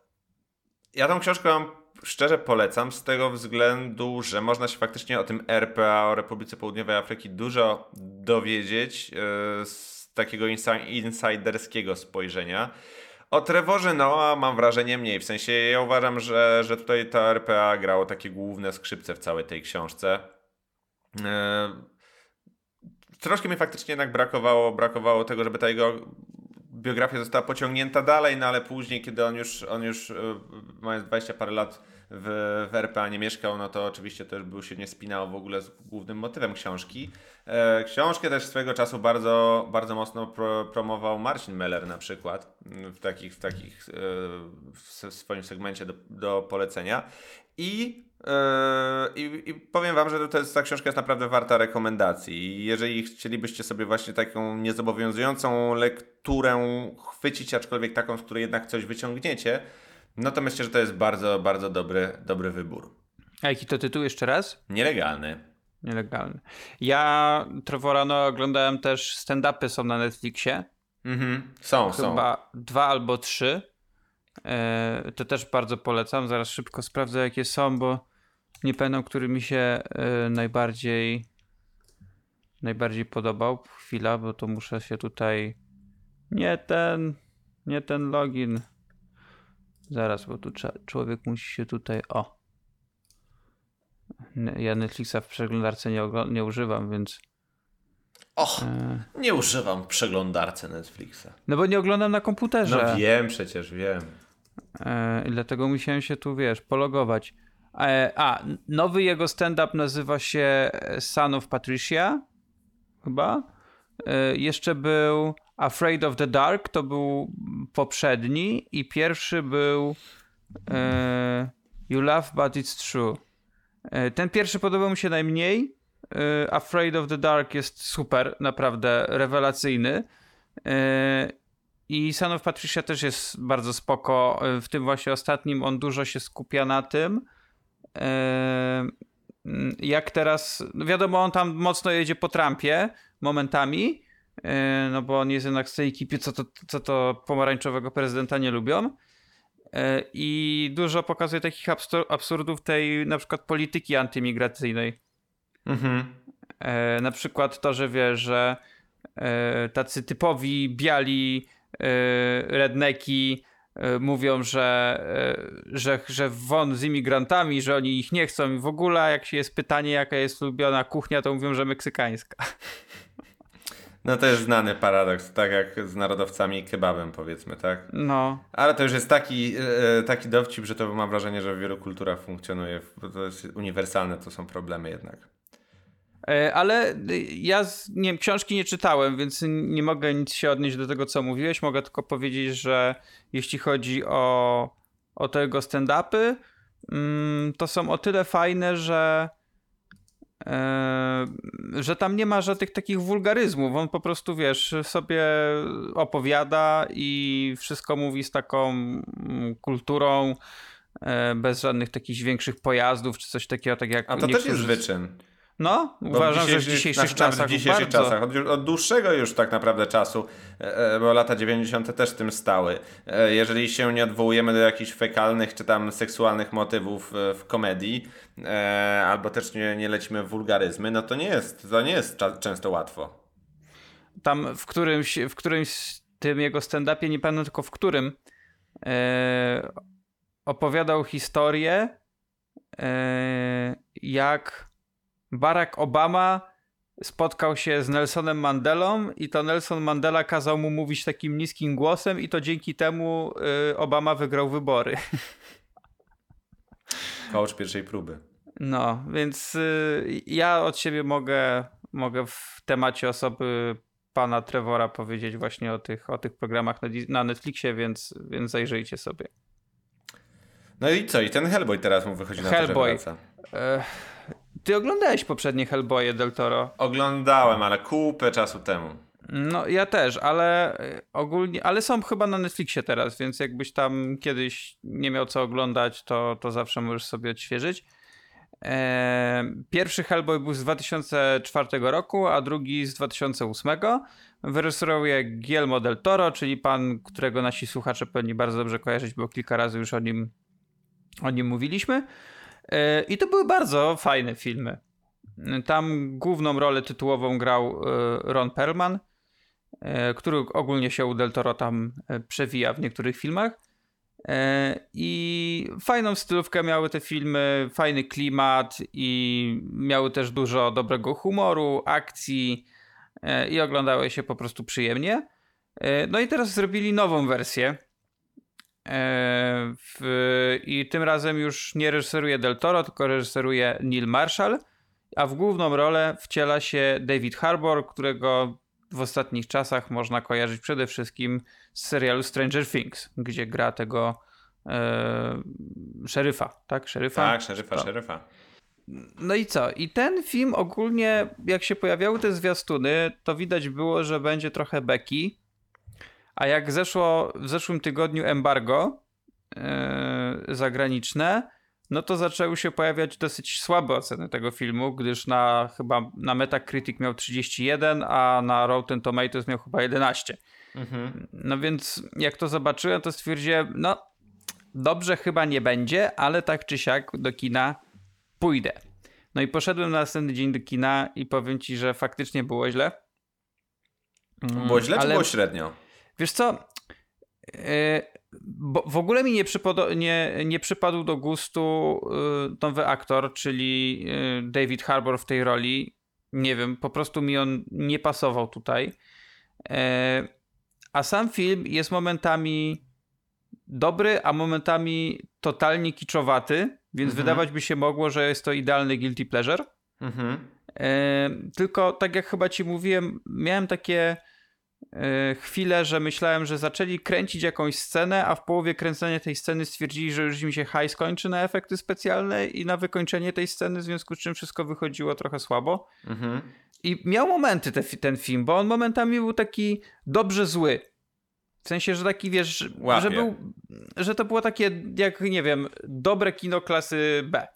ja tą książkę wam szczerze polecam z tego względu, że można się faktycznie o tym RPA, o Republice Południowej Afryki dużo dowiedzieć e, z takiego insiderskiego spojrzenia. O Trevorze Noah mam wrażenie mniej, w sensie ja uważam, że, że tutaj ta RPA grało takie główne skrzypce w całej tej książce. E, Troszkę mi faktycznie jednak brakowało, brakowało tego, żeby ta jego biografia została pociągnięta dalej, no ale później, kiedy on już, on już e, mając 20 parę lat w, w RPA nie mieszkał, no to oczywiście też był się nie spinał w ogóle z głównym motywem książki. E, książkę też swego czasu bardzo, bardzo mocno pro, promował Marcin Meller na przykład w takich, w takich e, w swoim segmencie do, do polecenia. I, e, i, I powiem Wam, że to jest, ta książka jest naprawdę warta rekomendacji. Jeżeli chcielibyście sobie właśnie taką niezobowiązującą lekturę chwycić, aczkolwiek taką, z której jednak coś wyciągniecie, no to myślę, że to jest bardzo, bardzo dobry, dobry wybór. A jaki to tytuł jeszcze raz? Nielegalny. Nielegalny. Ja Trevora no, oglądałem też stand-upy są na Netflixie. Mhm. Są, są. Chyba dwa albo trzy. E, to też bardzo polecam. Zaraz szybko sprawdzę, jakie są, bo nie pamiętam, który mi się e, najbardziej najbardziej podobał. Chwila, bo to muszę się tutaj. Nie ten, nie ten login. Zaraz, bo tu człowiek musi się tutaj. O. Ja Netflixa w przeglądarce nie, nie używam, więc. Och, e... nie używam w przeglądarce Netflixa. No bo nie oglądam na komputerze. No wiem, przecież wiem. E, I dlatego musiałem się tu, wiesz, pologować. E, a, nowy jego stand-up nazywa się Son of Patricia, chyba. E, jeszcze był Afraid of the Dark, to był poprzedni i pierwszy był You Love But It's True. Ten pierwszy podobał mi się najmniej. Afraid of the Dark jest super, naprawdę rewelacyjny. I Son of Patricia też jest bardzo spoko. W tym właśnie ostatnim on dużo się skupia na tym. E, jak teraz, no wiadomo, on tam mocno jedzie po Trumpie momentami, e, no bo on jest jednak z tej ekipy, co to, co to pomarańczowego prezydenta nie lubią. E, I dużo pokazuje takich absurdów tej na przykład polityki antymigracyjnej. Mhm. Na przykład to, że wie, że tacy typowi biali redneki mówią, że, że, że won z imigrantami, że oni ich nie chcą i w ogóle jak się jest pytanie, jaka jest ulubiona kuchnia, to mówią, że meksykańska. No to jest znany paradoks, tak jak z narodowcami kebabem powiedzmy, tak? No. Ale to już jest taki, taki dowcip, że to mam wrażenie, że w wielu kulturach funkcjonuje, bo to jest uniwersalne, to są problemy jednak. E, ale ja nie wiem, książki nie czytałem, więc nie mogę nic się odnieść do tego, co mówiłeś. Mogę tylko powiedzieć, że jeśli chodzi o, o tego stand-upy, mm, to są o tyle fajne, że e, że tam nie ma żadnych takich wulgaryzmów. On po prostu, wiesz, sobie opowiada i wszystko mówi z taką mm, kulturą, e, bez żadnych takich większych pojazdów czy coś takiego, tak jak A to też jest wyczyn. No, uważam, że w dzisiejszych czasach w dzisiejszych bardzo... czasach, od, od, dłuższego już tak naprawdę czasu, e, e, bo lata 90. też tym stały. E, jeżeli się nie odwołujemy do jakichś fekalnych czy tam seksualnych motywów w komedii, albo też nie, nie lecimy w wulgaryzmy, no to nie jest, to nie jest często łatwo. Tam w którymś, w którymś tym jego stand-upie, nie pamiętam tylko w którym, opowiadał historię, jak Barack Obama spotkał się z Nelsonem Mandelą i to Nelson Mandela kazał mu mówić takim niskim głosem i to dzięki temu y, Obama wygrał wybory. Coach pierwszej próby. No, więc y, ja od siebie mogę, mogę w temacie osoby pana Trevora powiedzieć właśnie o tych, o tych programach na, na Netflixie, więc, więc zajrzyjcie sobie. No i co? I ten Hellboy teraz mu wychodzi na Hellboy. to, że wraca. Ty oglądałeś poprzednie Hellboye del Toro? Oglądałem, ale kupę czasu temu. No ja też, ale e, ogólnie, ale są chyba na Netflixie teraz, więc jakbyś tam kiedyś nie miał co oglądać, to, to zawsze możesz sobie odświeżyć. Eee, pierwszy Hellboy był z 2004 roku, a drugi z 2008. Wyreżyserował je Guillermo del Toro, czyli pan, którego nasi słuchacze pewnie bardzo dobrze kojarzyć, bo kilka razy już o nim, o nim mówiliśmy. E, I to były bardzo fajne filmy. Tam główną rolę tytułową grał e, Ron Perlman, e, który ogólnie się u Del Toro tam przewija w niektórych filmach. I fajną stylówkę miały te filmy, fajny klimat i miały też dużo dobrego humoru, akcji i oglądały się po prostu przyjemnie. No i teraz zrobili nową wersję w, I tym razem już nie reżyseruje Del Toro, tylko reżyseruje Neil Marshall, a w główną rolę wciela się David Harbour, którego w ostatnich czasach można kojarzyć przede wszystkim z serialu Stranger Things, gdzie gra tego e, szeryfa, tak? Szeryfa? Tak, szeryfa, To. szeryfa. No i co? I ten film ogólnie, jak się pojawiały te zwiastuny, to widać było, że będzie trochę beki. A jak zeszło w zeszłym tygodniu embargo yy, zagraniczne, no to zaczęły się pojawiać dosyć słabe oceny tego filmu, gdyż na chyba na Metacritic miał 31, a na Rotten Tomatoes miał chyba 11. Mhm. No więc jak to zobaczyłem, to stwierdziłem, no dobrze chyba nie będzie, ale tak czy siak do kina pójdę. No i poszedłem na następny dzień do kina i powiem ci, że faktycznie było źle. Było źle czy ale było średnio? Wiesz co? Yy, bo w ogóle mi nie, przypodo- nie, nie przypadł do gustu yy, nowy aktor, czyli yy, David Harbour w tej roli. Nie wiem, po prostu mi on nie pasował tutaj. Yy, a sam film jest momentami dobry, a momentami totalnie kiczowaty, więc Mhm. wydawać by się mogło, że jest to idealny guilty pleasure. Mhm. E, tylko tak jak chyba ci mówiłem, miałem takie e, chwile, że myślałem, że zaczęli kręcić jakąś scenę, a w połowie kręcenia tej sceny stwierdzili, że już im się high skończy na efekty specjalne i na wykończenie tej sceny, w związku z czym wszystko wychodziło trochę słabo. Mhm. I miał momenty te, ten film, bo on momentami był taki dobrze zły. W sensie, że taki wiesz, Łapie. że był, że to było takie jak, nie wiem, dobre kino klasy B,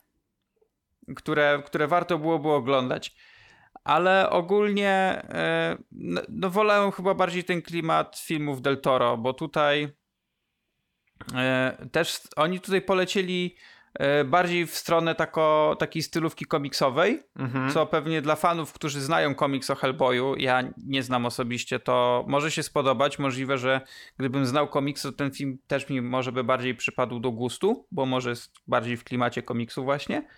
które, które warto byłoby oglądać. Ale ogólnie e, no, no wolałem chyba bardziej ten klimat filmów Del Toro, bo tutaj e, też oni tutaj polecieli e, bardziej w stronę tako, takiej stylówki komiksowej, Mhm. co pewnie dla fanów, którzy znają komiks o Hellboyu, ja nie znam osobiście, to może się spodobać. Możliwe, że gdybym znał komiks, to ten film też mi może by bardziej przypadł do gustu, bo może jest bardziej w klimacie komiksu właśnie.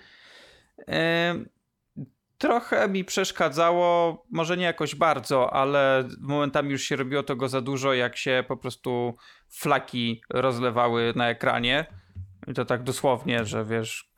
Trochę mi przeszkadzało, może nie jakoś bardzo, ale momentami już się robiło tego za dużo, jak się po prostu flaki rozlewały na ekranie. I to tak dosłownie, że wiesz,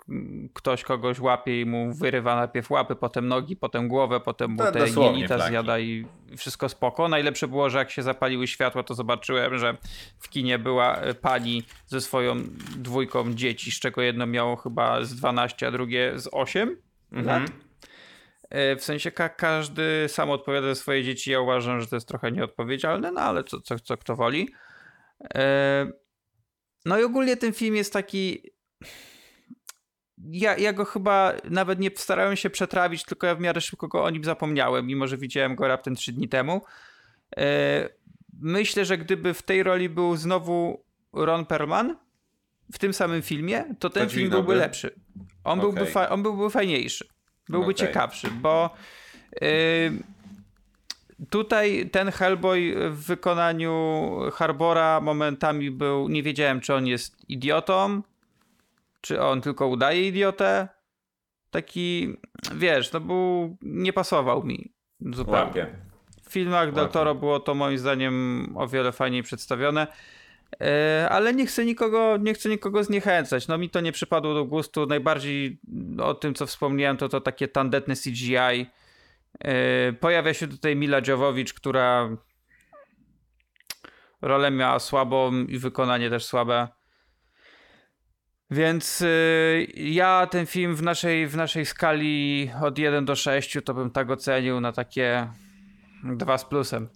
ktoś kogoś łapie i mu wyrywa najpierw łapy, potem nogi, potem głowę, potem mu te jelita zjada i wszystko spoko. Najlepsze było, że jak się zapaliły światła, to zobaczyłem, że w kinie była e, pani ze swoją dwójką dzieci, z czego jedno miało chyba z 12, a drugie z 8 Mhm. lat. E, W sensie ka- każdy sam odpowiada za swoje dzieci. Ja uważam, że to jest trochę nieodpowiedzialne, no ale co, co, co kto woli. E, No i ogólnie ten film jest taki. Ja, ja go chyba nawet nie starałem się przetrawić, tylko ja w miarę szybko go o nim zapomniałem, mimo że widziałem go raptem 3 dni temu. E, Myślę, że gdyby w tej roli był znowu Ron Perlman w tym samym filmie, to ten film byłby lepszy. On, byłby, Okej. fa- on byłby fajniejszy. Byłby Okej. ciekawszy, bo y, tutaj ten Hellboy w wykonaniu Harbora momentami był, nie wiedziałem czy on jest idiotą, czy on tylko udaje idiotę. Taki, wiesz, no był, nie pasował mi zupełnie. Łapie. W filmach Ładnie. Toro było to moim zdaniem o wiele fajniej przedstawione. E, Ale nie chcę nikogo, nie chcę nikogo zniechęcać. No mi to nie przypadło do gustu. Najbardziej o tym, co wspomniałem, to to takie tandetne CGI. E, Pojawia się tutaj Mila Jovovich, która rolę miała słabą i wykonanie też słabe. Więc y, ja ten film w naszej, w naszej skali od 1 do 6 to bym tak ocenił na takie 2 z plusem.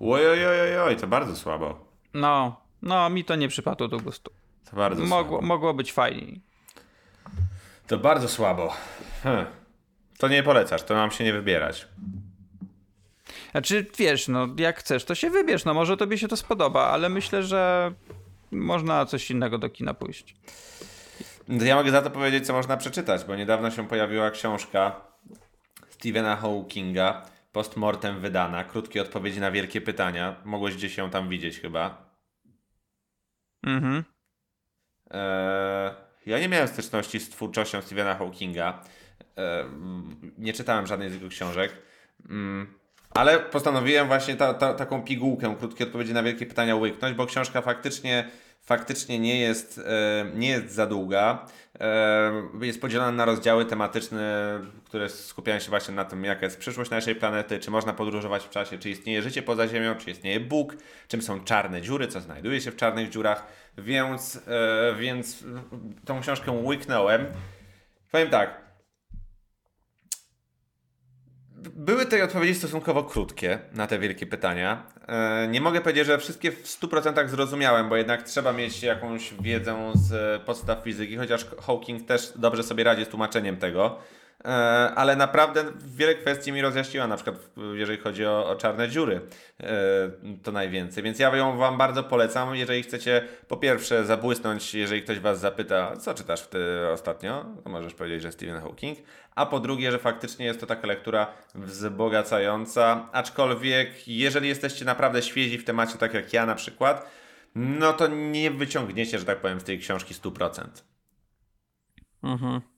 Oj, oj, oj, oj, oj, to bardzo słabo. No, no mi to nie przypadło do gustu. To bardzo Mogło, słabo. mogło być fajniej. To bardzo słabo. Hm. To nie polecasz, to mam się nie wybierać. Znaczy, wiesz, no jak chcesz, to się wybierz, no może tobie się to spodoba, ale myślę, że można coś innego do kina pójść. To Ja mogę za to powiedzieć, co można przeczytać, bo niedawno się pojawiła książka Stephena Hawkinga, postmortem wydana, krótkie odpowiedzi na wielkie pytania. Mogłeś gdzieś ją tam widzieć chyba. Mhm. Eee, ja nie miałem styczności z twórczością Stephena Hawkinga. Eee, nie czytałem żadnej z jego książek. Mm, ale postanowiłem właśnie ta, ta, taką pigułkę, krótkie odpowiedzi na wielkie pytania łyknąć, bo książka faktycznie faktycznie nie jest, e, nie jest za długa. E, jest podzielona na rozdziały tematyczne, które skupiają się właśnie na tym, jaka jest przyszłość naszej planety, czy można podróżować w czasie, czy istnieje życie poza Ziemią, czy istnieje Bóg, czym są czarne dziury, co znajduje się w czarnych dziurach. Więc, e, więc tą książkę łyknąłem. Powiem tak, były te odpowiedzi stosunkowo krótkie na te wielkie pytania. E, nie mogę powiedzieć, że wszystkie w 100% zrozumiałem, bo jednak trzeba mieć jakąś wiedzę z podstaw fizyki, chociaż Hawking też dobrze sobie radzi z tłumaczeniem tego. E, ale naprawdę wiele kwestii mi rozjaśniła, na przykład jeżeli chodzi o, o czarne dziury, e, to najwięcej. Więc ja ją Wam bardzo polecam, jeżeli chcecie po pierwsze zabłysnąć, jeżeli ktoś Was zapyta, co czytasz ostatnio, to możesz powiedzieć, że Stephen Hawking, a po drugie, że faktycznie jest to taka lektura wzbogacająca, aczkolwiek jeżeli jesteście naprawdę świezi w temacie, tak jak ja na przykład, no to nie wyciągniecie, że tak powiem, z tej książki 100%. Mhm.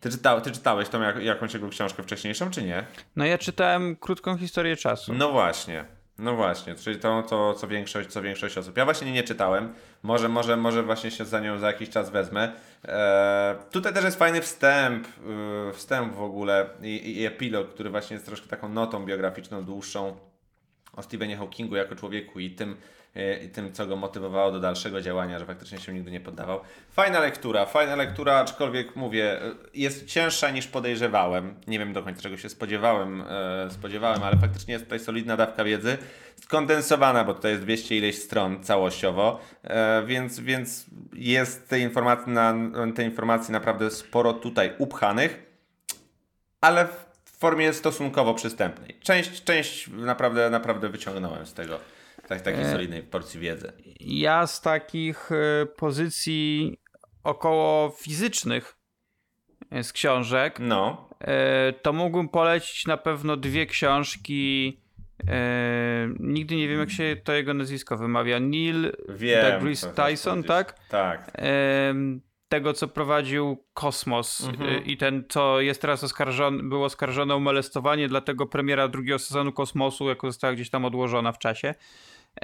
Ty, czyta, ty czytałeś tą jak, jakąś jego książkę wcześniejszą, czy nie? No ja czytałem krótką historię czasu. No właśnie. No właśnie, czyli to, to co, większość, co większość osób. Ja właśnie nie czytałem. Może, może, może właśnie się za nią za jakiś czas wezmę. Eee, tutaj też jest fajny wstęp, yy, wstęp w ogóle i, i epilog, który właśnie jest troszkę taką notą biograficzną, dłuższą o Stephenie Hawkingu jako człowieku i tym, i tym, co go motywowało do dalszego działania, że faktycznie się nigdy nie poddawał. Fajna lektura, fajna lektura, aczkolwiek mówię, e, jest cięższa niż podejrzewałem. Nie wiem do końca czego się spodziewałem, e, spodziewałem, ale faktycznie jest tutaj solidna dawka wiedzy, skondensowana, bo tutaj jest 200 ileś stron całościowo, więc, więc jest tej informacji, na, tej informacji naprawdę sporo tutaj upchanych, ale w formie stosunkowo przystępnej. Część, część naprawdę, naprawdę wyciągnąłem z tego. Tak, takiej e, solidnej porcji wiedzy. Ja z takich e, pozycji około fizycznych e, z książek, no. to mógłbym polecić na pewno dwie książki. nigdy nie wiem, jak się to jego nazwisko wymawia. Neil deGrasse Tyson, tak? Tak. tego, co prowadził Kosmos mhm. i ten, co jest teraz oskarżony, był oskarżony o molestowanie, dlatego premiera drugiego sezonu Kosmosu jako została gdzieś tam odłożona w czasie.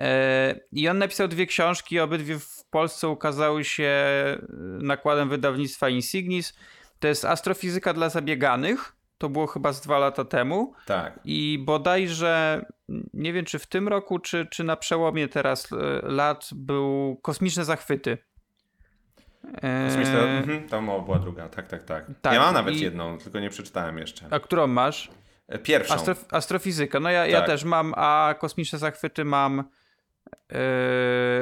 E, I on napisał dwie książki, obydwie w Polsce ukazały się e, nakładem wydawnictwa Insignis. To jest Astrofizyka dla zabieganych. To było chyba z dwa lata temu. Tak. I bodajże, nie wiem czy w tym roku, czy, czy na przełomie teraz e, lat, był Kosmiczne Zachwyty. Kosmiczne, e... mhm, to była druga, tak, tak, tak. tak ja mam nawet i... jedną, tylko nie przeczytałem jeszcze. A którą masz? Pierwszą. Astrof astrofizyka. No ja, tak. ja też mam, a kosmiczne zachwyty mam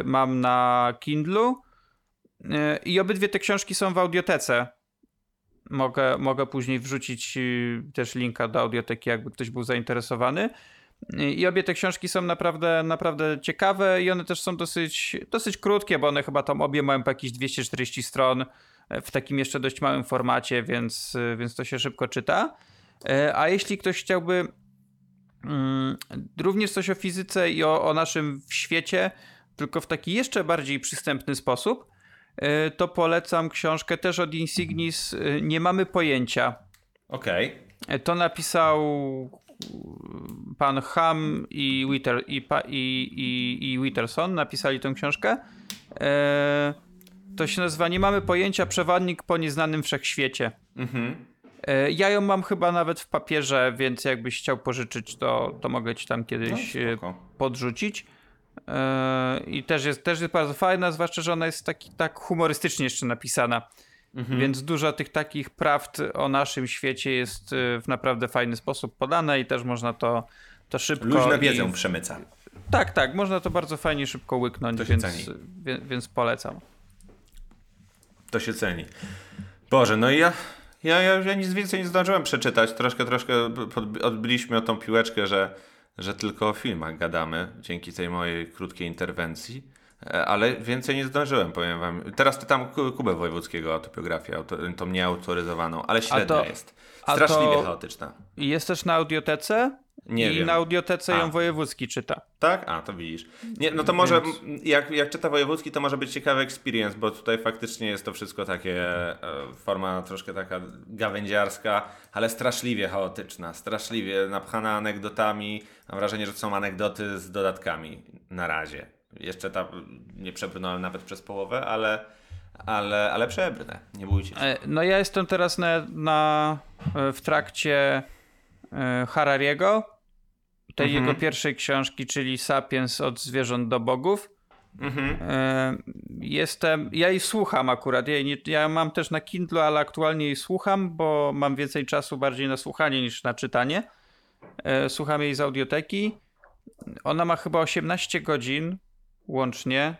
mam na Kindlu yy, i obydwie te książki są w audiotece. Mogę, mogę później wrzucić yy, też linka do audioteki, jakby ktoś był zainteresowany. Yy, I obie te książki są naprawdę, naprawdę ciekawe i one też są dosyć, dosyć krótkie, bo one chyba tam obie mają jakieś 240 stron w takim jeszcze dość małym formacie, więc, yy, więc to się szybko czyta. E, a jeśli ktoś chciałby również coś o fizyce i o, o naszym świecie, tylko w taki jeszcze bardziej przystępny sposób, e, to polecam książkę też od Insignis e, Nie mamy pojęcia. Okej. Okay. To napisał pan Ham i, Witter, i, i, i, i Witterson, napisali tę książkę. To się nazywa Nie mamy pojęcia, przewodnik po nieznanym wszechświecie. Mhm. E, ja ją mam chyba nawet w papierze, więc jakbyś chciał pożyczyć, to, to mogę ci tam kiedyś no, e, podrzucić. E, I też jest, też jest bardzo fajna, zwłaszcza, że ona jest taki, tak humorystycznie jeszcze napisana. Mhm. Więc dużo tych takich prawd o naszym świecie jest w naprawdę fajny sposób podane i też można to, to szybko. Luźna wiedzę i... przemyca. Tak, tak, można to bardzo fajnie szybko łyknąć, więc, więc, więc polecam. To się ceni. Boże, no i ja ja, ja, ja nic więcej nie zdążyłem przeczytać. Troszkę, troszkę odbiliśmy o tą piłeczkę, że, że tylko o filmach gadamy dzięki tej mojej krótkiej interwencji. E, ale więcej nie zdążyłem, powiem wam. Teraz czytam Kubę Wojewódzkiego autobiografię, tą nieautoryzowaną, ale średnia to, jest. Straszliwie chaotyczna. Jest też na audiotece? Nie I wiem. na audiotece ją wojewódzki czyta. Tak? A, to widzisz. Nie, no to może, Więc... jak, jak czyta wojewódzki, to może być ciekawy experience, bo tutaj faktycznie jest to wszystko takie, e, forma troszkę taka gawędziarska, ale straszliwie chaotyczna, straszliwie napchana anegdotami. Mam wrażenie, że to są anegdoty z dodatkami na razie. Jeszcze tam nie przebrnąłem nawet przez połowę, ale, ale, ale przebrnę. Nie bójcie się. E, No ja jestem teraz na, na, e, w trakcie Harariego, tej Mhm. jego pierwszej książki, czyli Sapiens od zwierząt do bogów. Mhm. E, Jestem, ja jej słucham akurat, ja, jej nie, ja mam też na Kindle, ale aktualnie jej słucham, bo mam więcej czasu bardziej na słuchanie niż na czytanie. E, Słucham jej z audioteki. Ona ma chyba 18 godzin łącznie,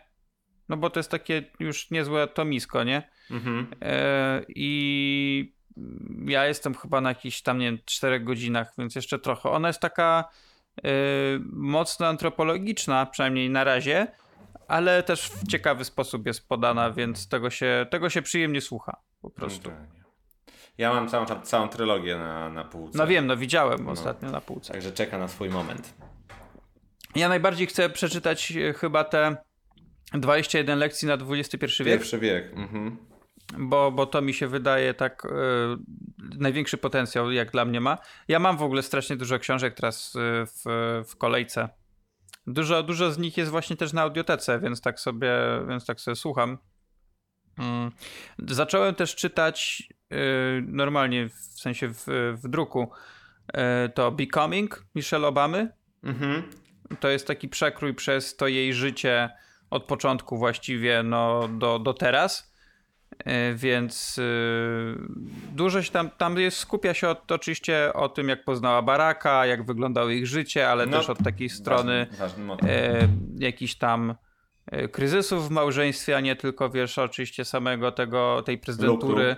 no bo to jest takie już niezłe tomisko, nie? Mhm. E, I ja jestem chyba na jakichś tam, nie wiem, 4 godzinach, więc jeszcze trochę. Ona jest taka e, mocno antropologiczna, przynajmniej na razie, ale też w ciekawy sposób jest podana, więc tego się, tego się przyjemnie słucha po prostu. Ja mam całą, całą trylogię na, na półce. No wiem, no widziałem ostatnio na półce. Także czeka na swój moment. Ja najbardziej chcę przeczytać e, chyba te 21 lekcji na XXI wiek. Pierwszy wiek. Mhm. Bo, bo to mi się wydaje tak e, największy potencjał, jak dla mnie ma. Ja mam w ogóle strasznie dużo książek teraz e, w, w kolejce. Dużo, dużo z nich jest właśnie też na audiotece, więc tak sobie, więc tak sobie słucham. Mm. Zacząłem też czytać e, normalnie, w sensie w, w druku, to Becoming Michelle Obamy. Mhm. To jest taki przekrój przez to jej życie od początku właściwie no, do, do teraz. E, Więc y, dużo się tam, tam jest, skupia się od, oczywiście o tym, jak poznała Baraka, jak wyglądało ich życie, ale No, też od takiej strony Ważny, ważny e, jakichś tam e, kryzysów w małżeństwie, a nie tylko, wiesz, oczywiście samego tego, tej prezydentury.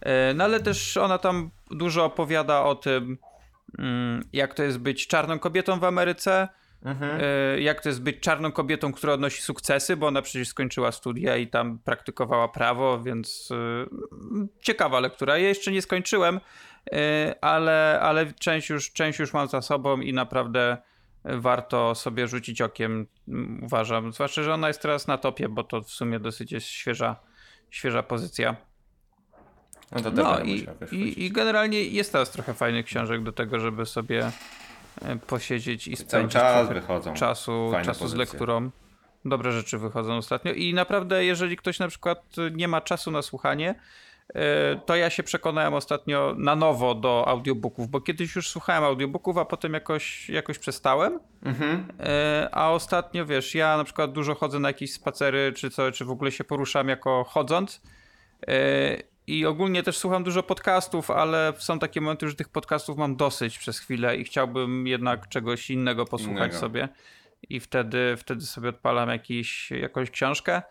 E, No ale też ona tam dużo opowiada o tym, mm, jak to jest być czarną kobietą w Ameryce, Mhm. e, jak to jest być czarną kobietą, która odnosi sukcesy, bo ona przecież skończyła studia i tam praktykowała prawo, więc e, ciekawa lektura. Ja jeszcze nie skończyłem, e, ale, ale część, już, część już mam za sobą i naprawdę warto sobie rzucić okiem, uważam. Zwłaszcza, że ona jest teraz na topie, bo to w sumie dosyć jest świeża, świeża pozycja. No No i, i, i generalnie jest teraz trochę fajnych książek do tego, żeby sobie posiedzieć i spędzić czas wychodzą. czasu, fajne czasu z lekturą. Dobre rzeczy wychodzą ostatnio i naprawdę, jeżeli ktoś na przykład nie ma czasu na słuchanie, e, to ja się przekonałem ostatnio na nowo do audiobooków, bo kiedyś już słuchałem audiobooków, a potem jakoś, jakoś przestałem. Mhm. E, A ostatnio, wiesz, ja na przykład dużo chodzę na jakieś spacery, czy co, czy w ogóle się poruszam jako chodząc. I ogólnie też słucham dużo podcastów, ale są takie momenty, że tych podcastów mam dosyć przez chwilę i chciałbym jednak czegoś innego posłuchać Innego. sobie. I wtedy, wtedy sobie odpalam jakiś, jakąś książkę.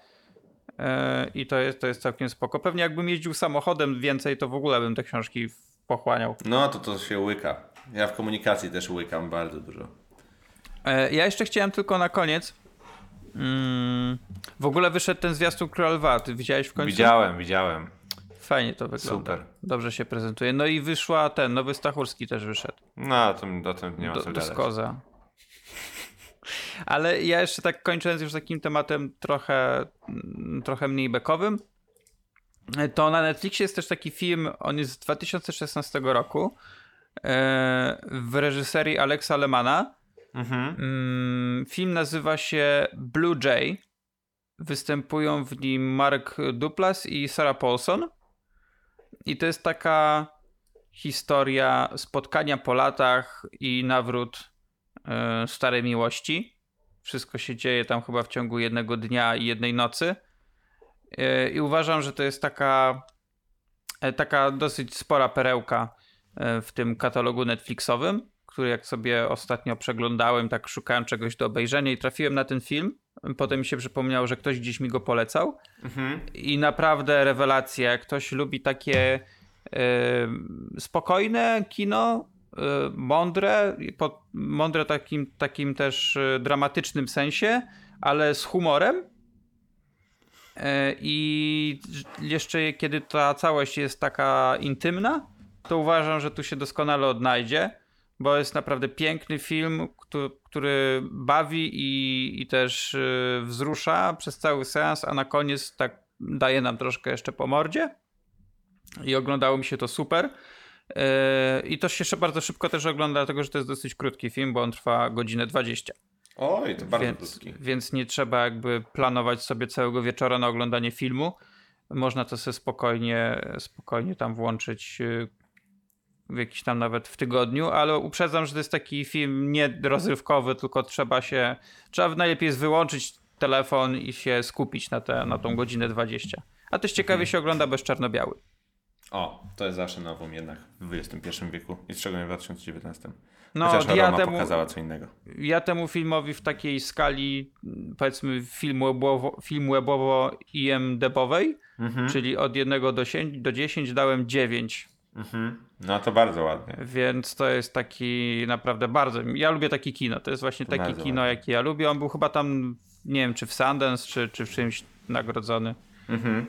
E, I to jest, to jest całkiem spoko. Pewnie jakbym jeździł samochodem więcej, to w ogóle bym te książki pochłaniał. No to to się łyka. Ja w komunikacji też łykam bardzo dużo. E, Ja jeszcze chciałem tylko na koniec. Mm, w ogóle wyszedł ten zwiastun Król widziałeś w końcu? Widziałem, widziałem. Fajnie to wygląda. Super. Dobrze się prezentuje. No i wyszła ten, nowy Stachurski też wyszedł. No, o tym, o tym nie ma Do, co do gadać. Skoza. Ale ja jeszcze tak kończąc już takim tematem trochę, trochę mniej bekowym, to na Netflixie jest też taki film, on jest z 2016 roku, e, w reżyserii Alexa Lemana. Mhm. Mm, Film nazywa się Blue Jay. Występują w nim Mark Duplass i Sarah Paulson. I to jest taka historia spotkania po latach i nawrót e, starej miłości. Wszystko się dzieje tam chyba w ciągu jednego dnia i jednej nocy. E, I uważam, że to jest taka, e, taka dosyć spora perełka w tym katalogu Netflixowym, który jak sobie ostatnio przeglądałem, tak szukałem czegoś do obejrzenia i trafiłem na ten film. Potem mi się przypomniało, że ktoś gdzieś mi go polecał. Mhm. I naprawdę rewelacja. Jak ktoś lubi takie e, spokojne kino, e, mądre, po, mądre takim, takim też e, dramatycznym sensie, ale z humorem. I jeszcze kiedy ta całość jest taka intymna, to uważam, że tu się doskonale odnajdzie, bo jest naprawdę piękny film, który, który bawi i, i też e, wzrusza przez cały seans, a na koniec tak daje nam troszkę jeszcze po mordzie. I oglądało mi się to super. E, I to się jeszcze bardzo szybko też ogląda, dlatego że to jest dosyć krótki film, bo on trwa godzinę 20. Oj, to bardzo więc, krótki. więc nie trzeba jakby planować sobie całego wieczora na oglądanie filmu. Można to sobie spokojnie, spokojnie tam włączyć y, jakiś tam nawet w tygodniu, ale uprzedzam, że to jest taki film nie rozrywkowy, tylko trzeba się, trzeba najlepiej jest wyłączyć telefon i się skupić na, te, na tą godzinę 20. A też ciekawie się ogląda bez czarno-biały. O, to jest zawsze nowum jednak w XXI wieku i szczególnie w 2019. No, Chociaż ja Roma temu, pokazała co innego. ja temu filmowi w takiej skali, powiedzmy, film webowo, film webowo IMDB-owej, Mhm. czyli od 1 do 10, do 10 dałem 9. Mhm. No to bardzo ładnie. Więc to jest taki naprawdę bardzo. Ja lubię takie kino. To jest właśnie takie bardzo kino, ładnie. jakie ja lubię. On był chyba tam, nie wiem, czy w Sundance, czy, czy w czymś nagrodzony. Mhm.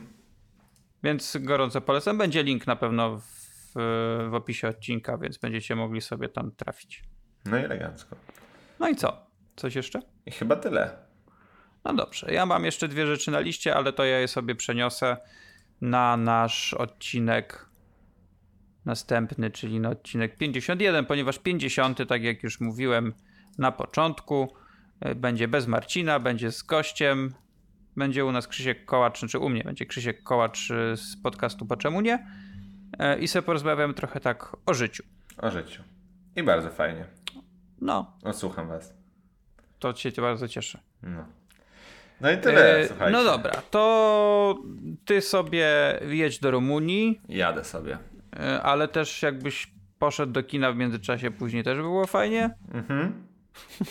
Więc gorąco polecam. Będzie link na pewno w, w opisie odcinka, więc będziecie mogli sobie tam trafić. No i elegancko. No i co? Coś jeszcze? I chyba tyle. No dobrze. Ja mam jeszcze dwie rzeczy na liście, ale to ja je sobie przeniosę na nasz odcinek następny, czyli na odcinek 51, ponieważ 50, tak jak już mówiłem na początku, y, będzie bez Marcina, będzie z gościem. Będzie u nas Krzysiek Kołacz, czy u mnie będzie Krzysiek Kołacz y, z podcastu Po czemu nie? Y, I sobie porozmawiamy trochę tak o życiu. O życiu. I bardzo fajnie. No, Odsłucham was. to cię bardzo cieszę. No. No i tyle, E, słuchajcie. No dobra, to ty sobie jedź do Rumunii, Jadę sobie. E, ale też jakbyś poszedł do kina w międzyczasie później też by było fajnie. Mhm.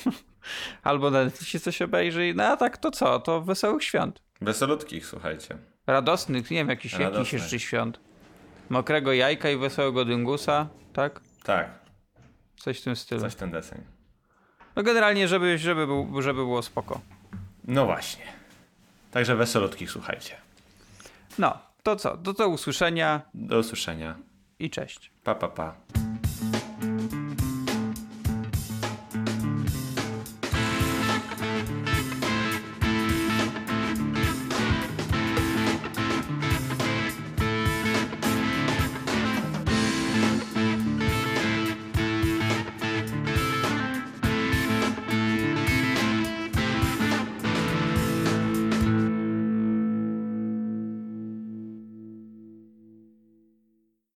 Albo na Netflixie coś obejrzyj. No a tak to co? To wesołych świąt. Wesolutkich, słuchajcie. Radosnych, nie wiem, jakiś, jakiś Radosnych. jeszcze świąt. Mokrego jajka i wesołego dyngusa, tak? Tak, Coś w tym stylu. coś ten deseń. No generalnie, żeby, żeby, był, żeby było spoko. No właśnie. Także wesolutkich, słuchajcie. No, to co? Do, do usłyszenia Do usłyszenia. I cześć. Pa, pa, pa.